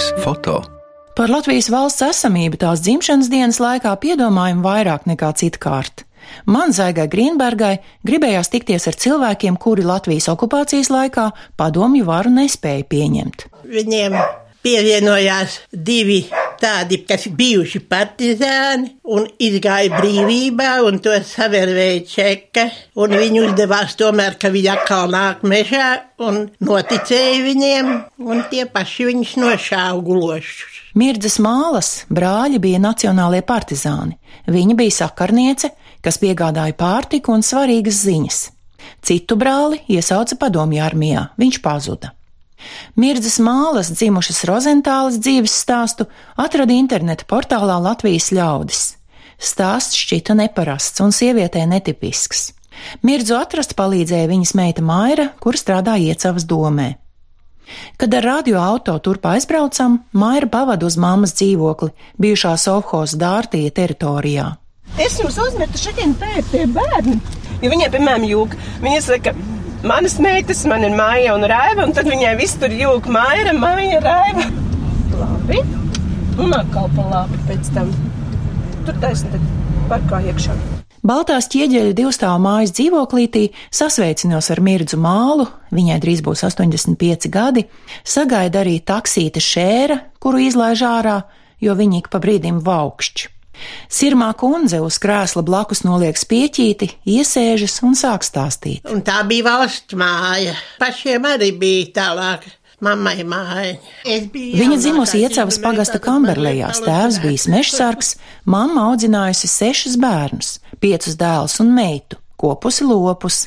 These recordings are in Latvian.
Melnbaltais foto. Par Latvijas valsts esamību tās dzimšanas dienas laikā piedomājam vairāk nekā citkārt. Man Zaigai Grīnbergai gribējās tikties ar cilvēkiem, kuri Latvijas okupācijas laikā padomju varu nespēja pieņemt. Viņiem pievienojās divi tādi, kas bijuši partizāni un izgāja brīvībā, un to savervēja čeka, un viņi uzdevās tomēr, ka viņi atkal nāk mežā, un noticēja viņiem, un tie paši viņus nošāva gulošus. Mirdzas mālas brāļi bija nacionālie partizāni. Viņa bija sakarniece, kas piegādāja pārtiku un svarīgas ziņas. Citu brāli iesauca padomju armijā, viņš pazuda. Mirdzas mālas dzimušas Rozentālas dzīves stāstu atrada interneta portālā Latvijas ļaudis. Stāsts šķita neparasts un sievietē netipisks. Mirdzu atrast palīdzēja viņas meita Maira, kur strādā iecavas domē. Kad ar radio auto turp aizbraucam, Maira pavada uz mammas dzīvokli, bijušā Sovhos dārtija teritorijā. Es jums uzmetu šeit pie bērnu, jo viņai, piemēram, jūg. Viņa saka, manas meitas, man ir māja un raiva, un tad viņai viss tur jūg māja, māja, raiva. Labi. Un atkal pa labi pēc tam. Tur taisni parkā iekšā. Baltās ķieģeļa divstāvu mājas dzīvoklītī sasveicinos ar mirdzu mālu, viņai drīz būs 85 gadi, sagaida arī taksīta šēra, kuru izlaiž ārā, jo viņi ik pa brīdim vaukšķi. Sirmā kundze uz krēsla blakus noliek spieķīti, iesēžas un sāk stāstīt. Un tā bija valsts māja. Pašiem arī bija tālāk. Mammai māja. Viņa dzimusi iecavas pagasta Kamberlejās, tēvs bijis mežsargs, mamma audzinājusi sešus bērnus, piecus dēlus un meitu, kopusi lopus.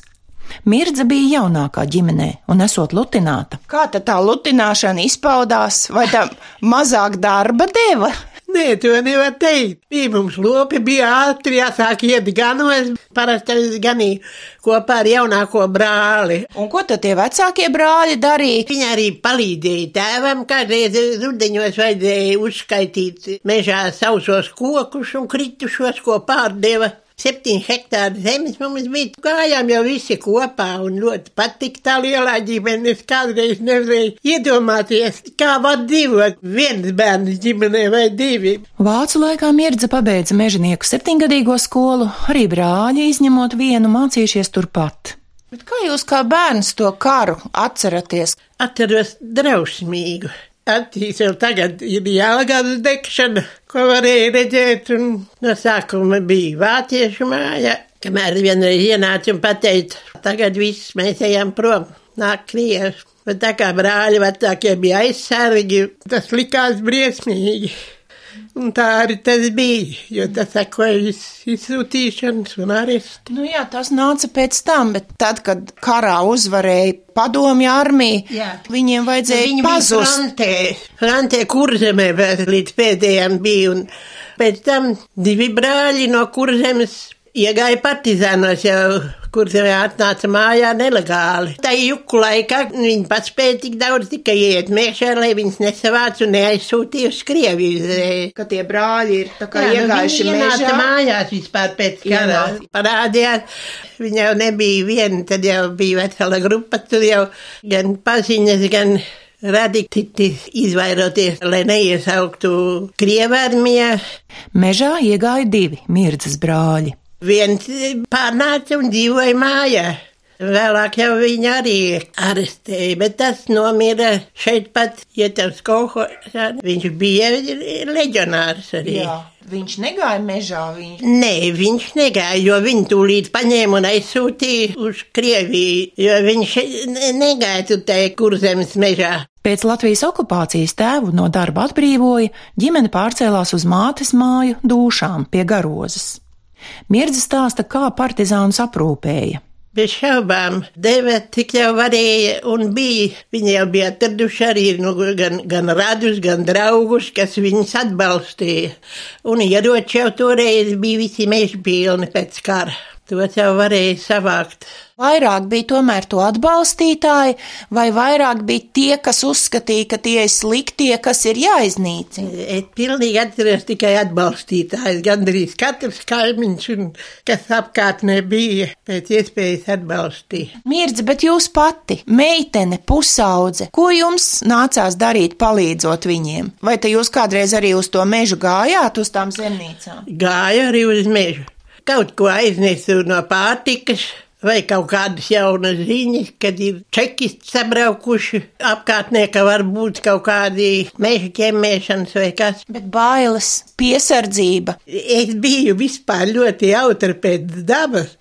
Mirdza bija jaunākā ģimenē un esot lutināta. Kā tad tā lutināšana izpaudās, vai tā mazāk darba deva? Nē, to nevar teikt. Bija mums lopi, bija ātri jāsāk iet ganos. Parasti es ganīju kopā ar jaunāko brāli. Un ko tad tie vecākie brāļi darīja? Viņi arī palīdzēja tēvam. Kādreiz rudeņos vajadzēja uzskaitīt mežā sausos kokus un kritušos, ko pārdeva. Septiņi hektāri zemes mums bija. Gājām jau visi kopā un ļoti patika tā lielā ģimene. Es kādreiz nevarēju iedomāties, kā var dzīvot viens bērns ģimenē vai divi. Vācu laikā Mirdza pabeidza mežonieku septiņgadīgo skolu, arī brāļi izņemot vienu mācījušies turpat. Bet kā jūs kā bērns to karu atceraties? Atceros drausmīgu. Acīs jau tagad ir jālagās degšana, ko varēja redzēt, un no sākuma bija vāciešu māja, kamēr vienreiz ienāca un pateica, tagad viss mēs ejam prom, nāk krievi. Bet tā kā brāļi vecākie bija aizsargi, tas likās briesmīgi. Un tā arī tas bija, jo tas sekoja izsūtīšanas un arestu. Nu jā, tas nāca pēc tam, bet tad, kad karā uzvarēja padomju armija, jā. viņiem vajadzēja Viņi pazust. Frantē, frantē kurzemē līdz pēdējiem bija, un pēc tam divi brāļi no kurzemes iegāja partizānos jau, kur atnāca mājā nelegāli. Tā juku laikā viņi pats spēja tik daudz tikai iet mēšā, lai viņas nesavāc un neaizsūtīja uz Krieviju. Ka tie brāļi ir tā kā Jā, nu, iegājuši ienāca mežā. mājās vispār pēc kara. Parādījās, viņa jau nebija viena, tad jau bija vesela grupa, tur jau gan paziņas, gan radikti izvairoties, lai neiesauktu Krievārmijā. Mežā iegāja divi Mirdzas brāļi. Viens pārnāca un dzīvoja mājā. Vēlāk jau viņu arī arestēja, bet tas nomira šeit pat, ja tas kolhosā. Viņš bija leģionārs arī. Jā, viņš negāja mežā, viņš. Nē, viņš negāja, jo viņu tūlīt paņēma un aizsūtīja uz Krieviju, jo viņš ne- negāja tur tajā kurzemes mežā. Pēc Latvijas okupācijas tēvu no darba atbrīvoja, ģimene pārcēlās uz mātes māju dūšām pie garozes. Mirdzi stāsta, kā partizānus aprūpēja. Bez šaubām, deva tik jau varēja un bija. Viņi jau bija atraduši arī nu, gan, gan radus, gan draugus, kas viņus atbalstīja. Un ieroči jau toreiz bija visi meži pilni pēc kara. To jau varēja savākt. Vairāk bija tomēr to atbalstītāji, vai vairāk bija tie, kas uzskatīja, ka tie ir sliktie, kas ir jāiznīcina? Es pilnīgi atceros tikai atbalstītājs, gandrīz katrs kaimiņš, un kas apkārtnē bija, pēc iespējas atbalstīja. Mirdz, bet jūs pati, meitene, pusaudze, ko jums nācās darīt, palīdzot viņiem? Vai te jūs kādreiz arī uz to mežu gājāt, uz tām zemnīcām? Gāju arī uz mežu. Kaut ko aiznesu no pārtikas, vai kaut kādas jaunas ziņas, kad ir čekisti sabraukuši apkārtnē, ka var būt kaut kādi meža ķemmēšanas vai kas. Bet bailes, piesardzība. Es biju vispār ļoti jautra pēc dabas.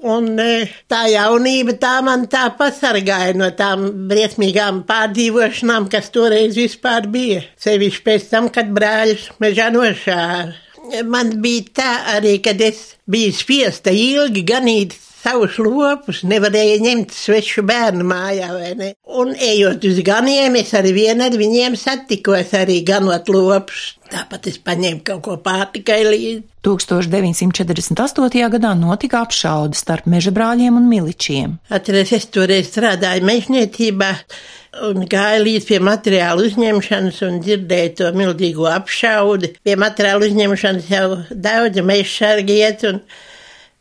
Un e, tā jaunība tā man tā pasargāja no tām briesmīgām pārdzīvošanām, kas toreiz vispār bija. Sevišķi pēc tam, kad brāļus mežā nošāra. Man bija tā arī, kad es biju spiesta ilgi ganīt savus lopus, nevarēja ņemt svešu bērnu mājā, vai ne? Un ejot uz ganiem, es arī vien ar viņiem satikos arī ganot lopus. Tāpat es paņēmu kaut ko pārtikai līdzi. 1948. gadā notika apšaude starp meža brāļiem un miličiem. Atceries, es toreiz strādāju mežniecībā un gāju līdz pie materiālu uzņemšanas un dzirdēju to milzīgo apšaudi. Pie materiālu uzņemšanas jau daudz meža sargi iet un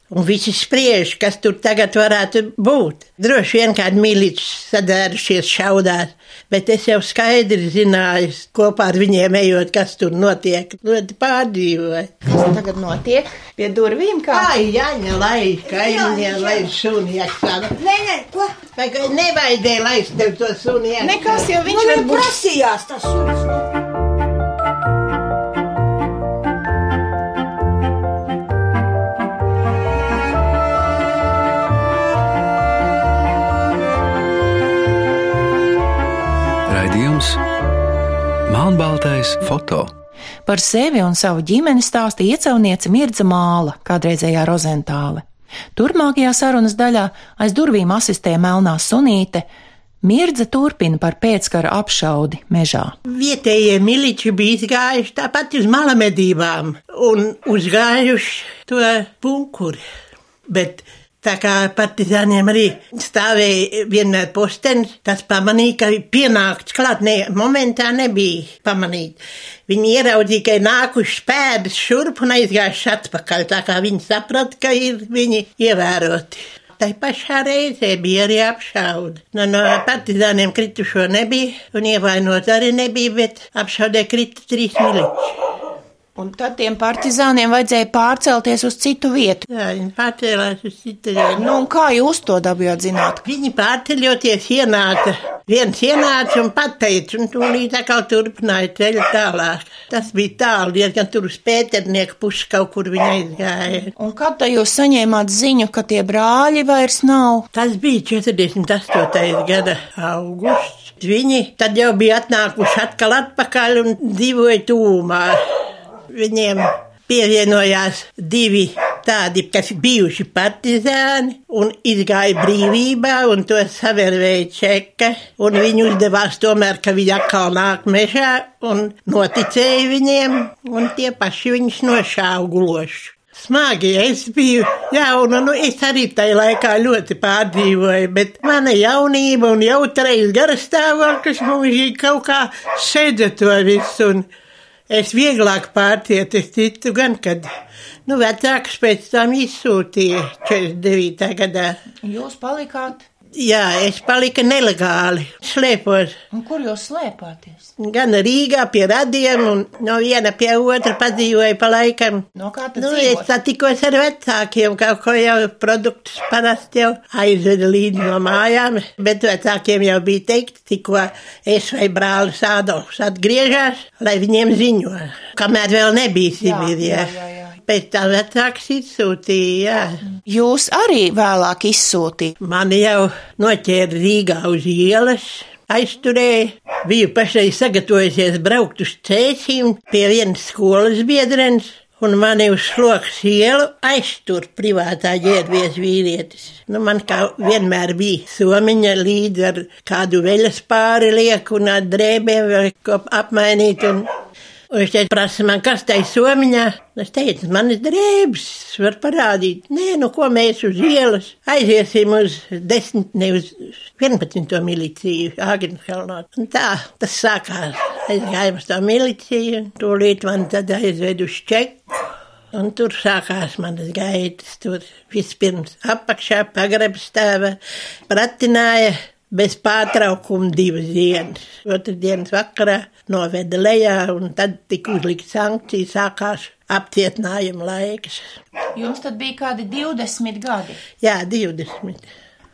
Un visi spriež, kas tur tagad varētu būt. Droši vien kādi miliči sadērušies šaudās, bet es jau skaidri zināju, kopā ar viņiem ejot, kas tur notiek. Ļoti pārdzīvoju. Kas tagad notiek pie durvīm? Kā? Ai, Jāņa, lai kaimiņiem, lai suni jāksāda. Nē, nē, ko? Vai nevajadzēja laist tev to jāksāda? Nekas jau viņš Man var ir būt. prasījās tas suns. Melnbaltais foto. Par sevi un savu ģimeni stāsta iecauniece Mirdza Māla, kādreizējā Rozentāle. Turpmākajā sarunas daļā aiz durvīm asistē melnā sunīte. Mirdza turpina par pēckara apšaudi mežā. Vietējie miliči bija izgājuši tāpat uz malamedībām un uzgājuši to punkuri. Bet tā kā partizāniem arī stāvēja vienmēr postenis, tas pamanīja, ka pienākts klāt, ne, momentā nebija pamanīt. Viņi ieraudzīja, ka ir nākuši pēdas šurp un aizgājuši atpakaļ, tā kā viņi saprata, ka ir viņi ievēroti. Tai pašā reizē bija arī apšaude. No, no partizāniem kritušo nebija, un ievainot arī nebija, bet apšaudē krita trīs miliči. Un tad tiem partizāniem vajadzēja pārcelties uz citu vietu. Jā, viņi pārcēlās uz citu vietu. Nu, un kā jūs to dabījāt zināt? Viņi pārceļoties ienāca, viens ienāca un pateica, un tūlīt atkal turpināja ceļu tālāk. Tas bija tālu, diezgan tur uz pēternieku pusi kaut kur viņa aizgāja. Un kad tad jūs saņēmāt ziņu, ka tie brāļi vairs nav? Tas bija 48. gada augusts. Viņi tad jau bija atnākuši atkal atpakaļ un dzīvoja tūmā. Viņiem pievienojās divi tādi, kas bijuši partizāni un izgāja brīvībā, un to savērvēja čeka, un viņi uzdevās tomēr, ka viņi atkal nāk mežā, un noticēja viņiem, un tie paši viņus nošāva guloši. Smagi, es biju jauna, nu es arī tajā laikā ļoti pārdzīvoju, bet mana jaunība un jautrais garastāvoklis mums kaut kā sēdza to visu. Es vieglāk pārtiet, es citu gan, kad, nu, vecāks pēc tam izsūtīja 49. gadā. Jūs palikāt? Jā, es paliku nelegāli, slēpos. Un kur jūs slēpāties? Gan Rīgā pie radiem, un no viena pie otra padzīvoju pa laikam. No kā tad Nu, dzīvot? es satikos ar vecākiem, kaut ko jau produktus parasti jau aizveda līdzi no mājām, bet vecākiem jau bija teikt, tikko es vai brālis Ādolfs atgriežas, lai viņiem ziņo, kamēr vēl nebija Sibīrijā. jā, jā, jā. Pēc tam vecāks izsūtīja, jā. Jūs arī vēlāk izsūtījāt. Mani jau noķēra Rīgā uz ielas, aizturēja. Biju pašai sagatavojusies braukt uz cēsīm pie vienas skolas biedrenes. Un mani uz sloks ielu aiztur privātā ģērbies vīrietis. Nu, man kā vienmēr bija somiņa līdzi ar kādu veļas pāri lieku un ar drēbēm vai ko apmainīt. Un Un viņš teica, prasa man, kas tai somiņā. Es teicu, man ir drēbes, var parādīt. Nē, nu ko mēs uz ielas aiziesim uz desmit, ne uz 11. miliciju Āgenhelnā. Un tā, tas sākās. Aizgājām uz tā miliciju, tūlīt man tad aizved uz čeku. Un tur sākās manas gaitas. Tur vispirms apakšā pagrabstāva pratināja bez pārtraukuma divas dienas. Otru dienas vakarā noveda lejā, un tad tika uzlikta sankcija, sākās apcietinājuma laiks. Jums tad bija kādi 20 gadi. Jā, 20.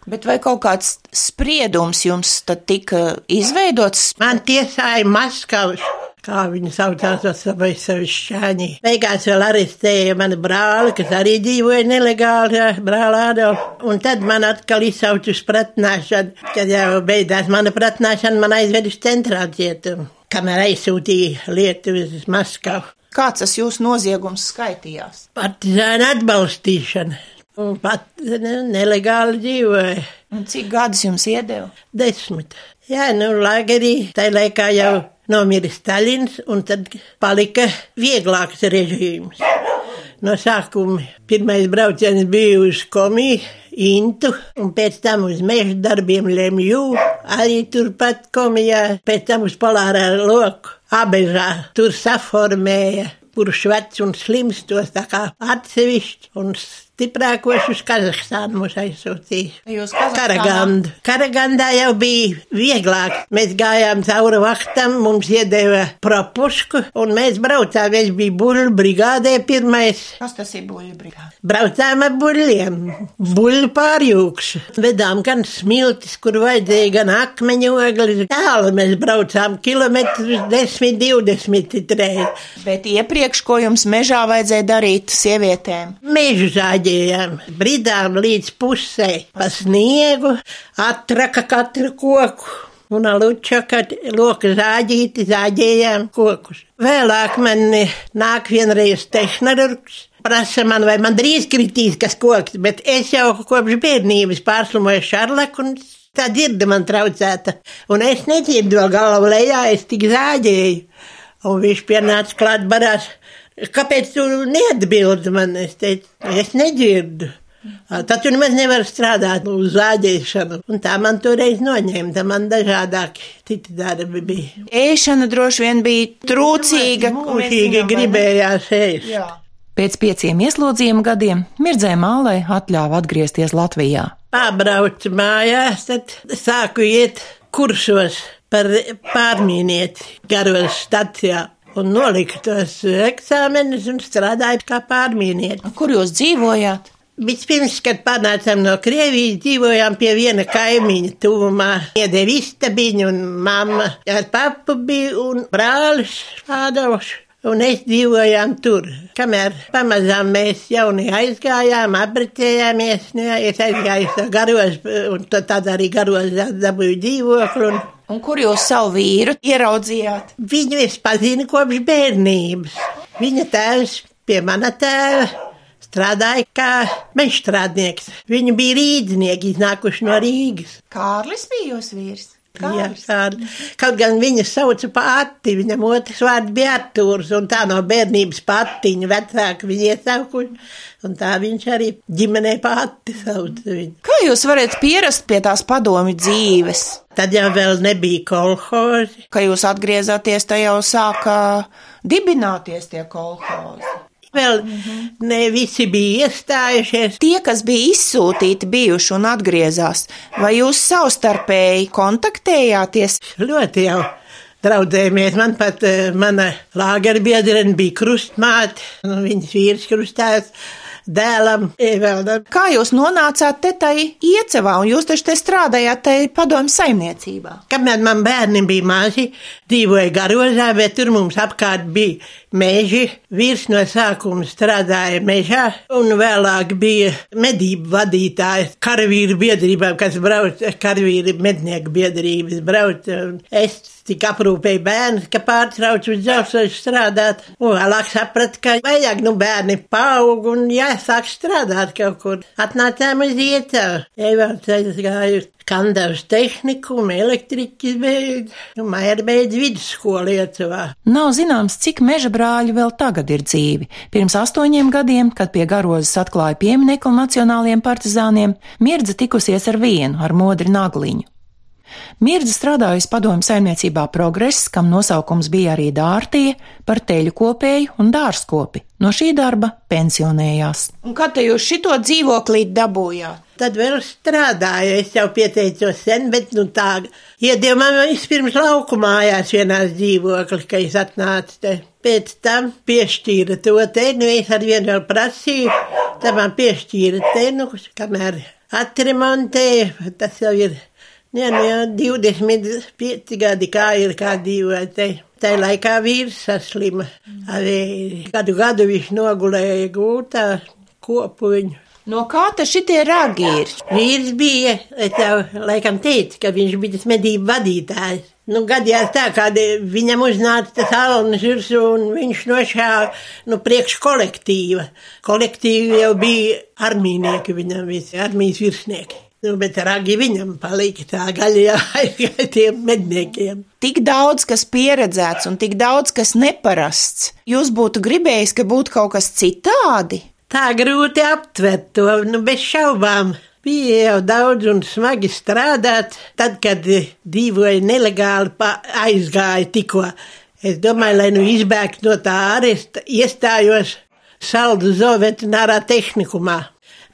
Bet vai kaut kāds spriedums jums tad tika izveidots? Man tiesāja Maskavas kā viņi saucās ar savu šķāņi. Beigās vēl arestēja mani brāli, kas arī dzīvoja nelegāli, brāli Ādolf. Un tad man atkal izsauca uz pratnāšanu, kad jau beidzās mana pratnāšana, man aizved uz centrā cietumu, kamēr aizsūtīja lietu uz Maskavu. Kāds tas jūsu noziegums skaitījās? Partizāna atbalstīšana. Un pat ne, nelegāli dzīvoja. Un cik gadus jums iedeva? Desmit. Jā, nu, lagerī, tai laikā jau nomira Staļins, un tad palika vieglāks režīms. No sākuma pirmais brauciens bija uz komiju, Intu, un pēc tam uz meža darbiem Lemju, arī turpat komijā, pēc tam uz polārā loku, abežā, tur saformēja, kurš vecs un slims tos tā kā atsevišķi, un stiprākos uz Kazahstānu mūs aizsūtīja. Jūs? Karagandu. Karagandā jau bija vieglāk. Mēs gājām cauri vaktam, mums iedeva propusku, un mēs braucām. Es biju buļu brigādē pirmais. Kas tas ir buļļu brigāde? Braucām ar buļļiem, buļļu pārjūks. Vedām gan smiltis, kur vajadzēja, gan akmeņu ogles. Tālu mēs braucām kilometrus 10, 20 reiz. Bet iepriekš, ko jums mežā vajadzēja darīt sievietēm? Mežu zāģējām, bridām līdz pusē pa sniegu, atraka katru koku. Un aluča, kad loka zāģīti, zāģējām kokus. Vēlāk man nāk vienreiz tehnoloģis, prasa man, vai man drīz kritīs kas koks, bet es jau kopš bērnības pārslimoju šarlaku un tā dzirda man traucēta. Un es nedzirdu galvu lejā, es tik zāģēju. Un viņš pienāca klāt barās. Kāpēc tu neatbildi man? Es teicu, es nedzirdu. Tad tu nemaz nevari strādāt uz zāģēšanu. Un tā man toreiz noņēma, tā man dažādāki citi darbi bija. Ēšana droši vien bija trūcīga. Mūžīgi gribējās ēst. Jā. Pēc pieciem ieslodzījuma gadiem Mirdzē Mālai atļāva atgriezties Latvijā. Pabraucu mājās, tad sāku iet kursos par pārmīnieti garos stacijā. Un noliku tos eksāmenus un strādāju kā pārmīnieti. Kur jūs dzīvojāt? Vispirms, kad pārnācām no Krievijas, dzīvojām pie viena kaimiņa tuvumā. Iedeva istabiņu un mamma ar papu bija un brālis Ādolfs. Un es dzīvojām tur. Kamēr pamazām mēs jaunie aizgājām, apprecējāmies, nu, es aizgāju garos, un tad arī garos dabūju dzīvokli. Un kur jūs savu vīru ieraudzījāt? Viņu es pazinu kopš bērnības. Viņa tēvs pie mana tēva strādāja kā mežstrādnieks. Viņi bija rīdznieki, iznākuši no Rīgas. Kārlis bija jūsu vīrs. Jā, kāda. Kaut gan viņa sauca pati, viņam otrs vārds bija Artūrs, un tā no bērnības patiņa vecāka viņa iesaukuši, un tā viņš arī ģimenē pati sauca viņu. Kā jūs varat pierast pie tās padomi dzīves? Tad jau vēl nebija kolhozi. Kad jūs atgriezāties, tad jau sāka dibināties tie kolhozi. Vēl ne visi bija iestājušies. Tie, kas bija izsūtīti, bijuši un atgriezās, vai jūs savstarpēji kontaktējāties? Ļoti jau draudzējamies. Man pat eh, mana lāgera biedrene bija krustmāte, un viņas vīrs krustās dēlam Eveldam. Kā jūs nonācāt te tai iecevā, un jūs taču te strādājāt te padomu saimniecībā? Kamēr man bērni bija mazi, dzīvoja garozā, bet tur mums apkārt bija meži. Vīrs no sākuma strādāja mežā, un vēlāk bija medību vadītājs karavīru biedrībām, kas brauc, karavīru mednieku biedrības brauc. un Es tik aprūpēja bērnu, ka pārtraucu uz dzelzceļu strādāt. Un vēlāk sapratu, ka vajag, nu, bērni paaug un jāsāk strādāt kaut kur. Atnācām uz ietavu. Evalds gāju Kandavas tehniku, elektriķis beidz, un Maija beidz vidusskolu Lietuvā. Nav zināms, cik meža brāļi vēl tagad ir dzīvi. Pirms astoņiem gadiem, kad pie garozes atklāja pieminekli nacionāliem partizāniem, mirdza tikusies ar vienu, ar modri nagliņu. Mirdza strādājusi padomu saimniecībā progress, kam nosaukums bija arī dārtie, par teļu kopēju un dārzkopi. No šī darba pensionējās. Un kad te jūs šito dzīvoklī dabūjāt? Tad vēl strādāju, es jau pieteicos sen, bet nu tā, iedēju man vispirms lauku mājās vienās dzīvokli, ka es atnācu te. Pēc tam piešķīra to te, nu es ar vienu vēl prasīju, tad man piešķīra te, nu, kamēr atremontēju, tas jau ir Jā, nu jau 25 gadi kā ir, kā dzīvoja. Tā laikā vīrs saslima. Arī kādu gadu viņš nogulēja gūtā kopuņu. No kā tas šitie ragi ir? Vīrs bija, jau laikam teicu, ka viņš bija tas medību vadītājs. Nu, gadījās tā, kad viņam uznāca tas alnis virsū un viņš nošāva, nu, priekš kolektīva. Kolektīvi jau bija armīnieki viņam visi, armijas virsnieki. Nu, bet ragi viņam palika tā gaļa aizgāja tiem medniekiem. Tik daudz, kas pieredzēts un tik daudz, kas neparasts. Jūs būtu gribējis, ka būtu kaut kas citādi? Tā grūti aptvert to, nu, bez šaubām. Bija jau daudz un smagi strādāt, tad, kad dzīvoja nelegāli, aizgāja tikko. Es domāju, lai nu izbēgtu no tā aresta, iestājos Saldu zoveterinārā tehnikumā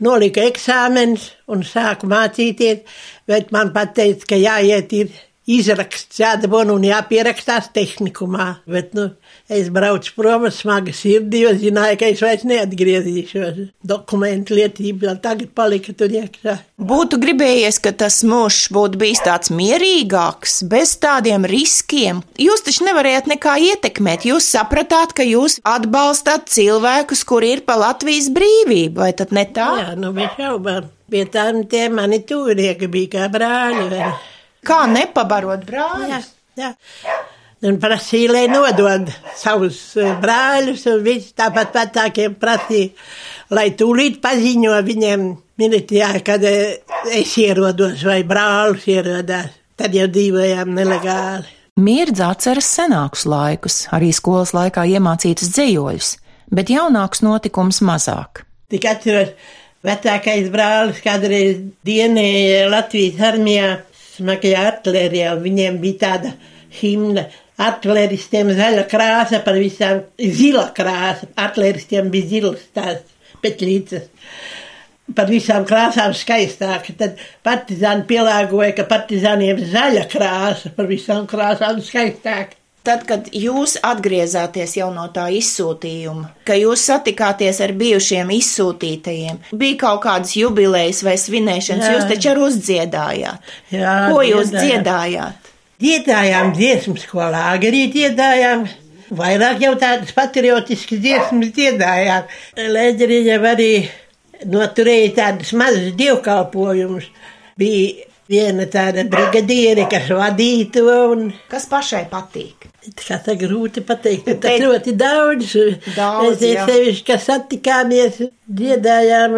nolika eksāmenis un sāku mācīties, bet man pateica, ka jāiet ir izraksts, jādabona un jāpierakstās tehnikumā. Bet, nu, es braucu prom ar smagu sirdī, jo zināju, ka es vairs neatgriezīšos. Dokumentu lietība vēl tagad palika tur iekšā. Būtu gribējies, ka tas mūžs būtu bijis tāds mierīgāks, bez tādiem riskiem. Jūs taču nevarējāt nekā ietekmēt. Jūs sapratāt, ka jūs atbalstāt cilvēkus, kuri ir pa Latvijas brīvību, vai tad ne tā? Jā, nu, bez šaubām. Pie tām tie mani tūrieki bija kā brāļi. Vai? Kā nepabarot brāļus? Jā, jā. Un prasīja, lai nodod savus eh, brāļus, un viņš tāpat vecākiem prasīja, lai tūlīt paziņo viņiem militijā, kad eh, es ierodos vai brālis ierodās. Tad jau dzīvojām nelegāli. Mirdz atceras senākus laikus, arī skolas laikā iemācītas dzējoļus, bet jaunāks notikums mazāk. Tik atceros, vecākais brālis kādreiz dienēja Latvijas armijā smagajā artilērijā, un viņiem bija tāda himna. Artilēristiem zaļa krāsa, par visām zila krāsa. Artilēristiem bija zilas tās petlītes. Par visām krāsām skaistāk. Tad partizāni pielāgoja, ka partizāniem zaļa krāsa, par visām krāsām skaistāk. Tad, kad jūs atgriezāties jau no tā izsūtījuma, ka jūs satikāties ar bijušiem izsūtītajiem, bija kaut kādas jubilejas vai svinēšanas, Jā. jūs taču arī uzdziedājāt. Jā, Ko jūs dziedājāt? Dziedājām dziesmas skolā, arī dziedājām. Vairāk jau tādas patriotiskas dziesmas dziedājām. Lēģerī jau arī noturēja tādas mazas dievkalpojumus. Bija viena tāda brigadiere, kas vadītu. Un... Kas pašai patīk? Tā grūti pateikt, bet tas ļoti daudz. Daudz, Mēs sevišķi, kas satikāmies, dziedājām.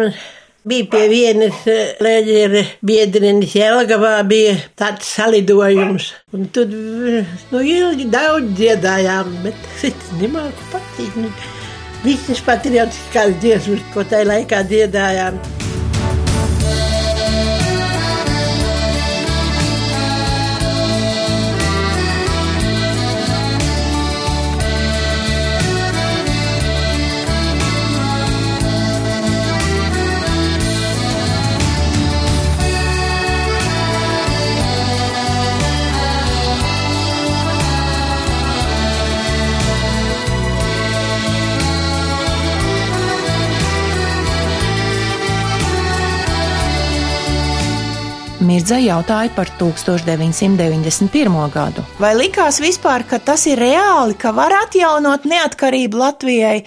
Bija pie vienas leģera biedrenes Jelgavā bija tāds salidojums. Un tur, nu, ilgi daudz dziedājām, bet cits nemāku patīt. Nu, visas patriotiskās dziesmas, ko tajā laikā dziedājām. Mirdza jautāja par 1991. gadu. Vai likās vispār, ka tas ir reāli, ka var atjaunot neatkarību Latvijai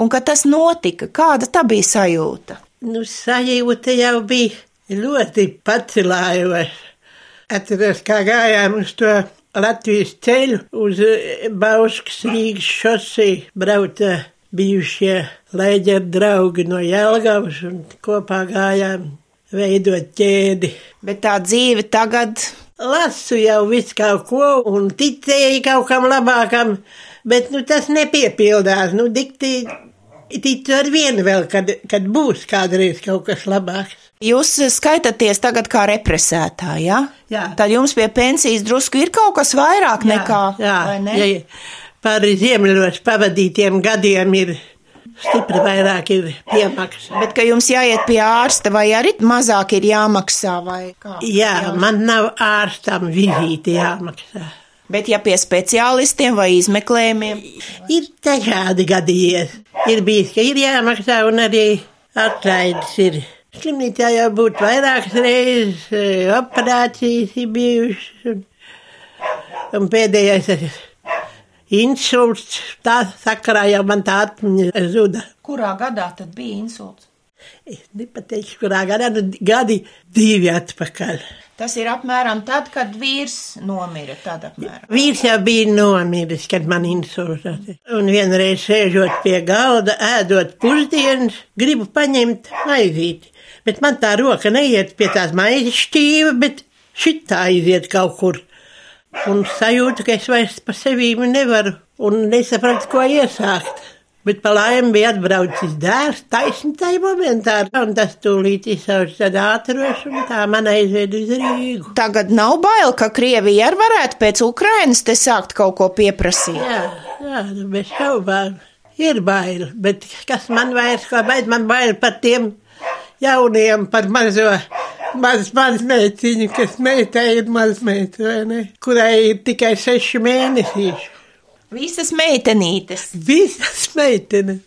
un ka tas notika? Kāda tā bija sajūta? Nu, sajūta jau bija ļoti pacilājoša. Atceros, kā gājām uz to Latvijas ceļu uz Bauskas Rīgas šosei brauca bijušie leģeru draugi no Jelgavas un kopā gājām veidot ķēdi. Bet tā dzīve tagad Lasu jau visu kaut ko un ticēju kaut kam labākam, bet nu, tas nepiepildās. Nu, dikti, ticu ar vienu vēl, kad, kad būs kādreiz kaut kas labāks. jūs skaitaties tagad kā represētāji, ja? Jā. Tad jums pie pensijas drusku ir kaut kas vairāk nekā, jā, vai ne? ja par ziemļos pavadītiem gadiem ir stipri vairāk ir piemaksa. Bet, ka jums jāiet pie ārsta, vai arī mazāk ir jāmaksā, vai kā? Jā, man nav ārstam vizīti jāmaksā. Bet, ja pie speciālistiem vai izmeklējumiem, Ir dažādi gadījies. Ir bijis, ka ir jāmaksā, un arī atlaides ir. Slimnīcā jau būtu vairākas reizes, e, operācijas ir bijušas. Un, un pēdējais ir insults. Tā sakarā jau man tā atmiņa zuda. kurā gadā tad bija insults? Es nepateikšu, kurā gadā, gadi divi atpakaļ. Tas ir apmēram tad, kad vīrs nomira. Vīrs jau bija nomiris, kad man insults. Un vienreiz sēžot pie galda, ēdot pusdienas, gribu paņemt maizīti. Bet man tā roka neiet pie tās maizes šķīva, bet šitā aiziet kaut kur. Un sajūtu, ka es vairs pa sevi nevaru un nesapratu, ko iesākt. Bet pa laimi bija atbraucis dēls taisni tajā momentā, un tas tūlīt izsauc tad ātros, un tā man aizved uz Rīgu. Tagad nav bail, ka Krievija arī varētu pēc Ukrainas te sākt kaut ko pieprasīt. Jā, jā, nu, bez šaubām. Ir bail, bet kas man vairs kā bail, man bail par tiem jauniem, par mazo, maz, maz meitiņu, kas meitai ir maz meita, vai ne? Kurai ir tikai seši mēnesīši. Visas meitenītes. Visas meitenes.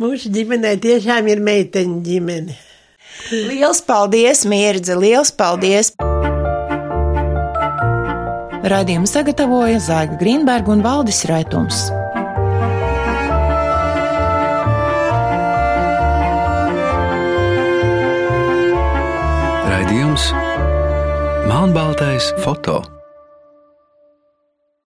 Mūsu ģimenē tiešām ir meiteņu ģimene. Liels paldies, Mirdze, liels paldies! Raidījumu sagatavoja Zaiga Grīnberga un Valdis Raitums. Raidījums Melnbaltais foto.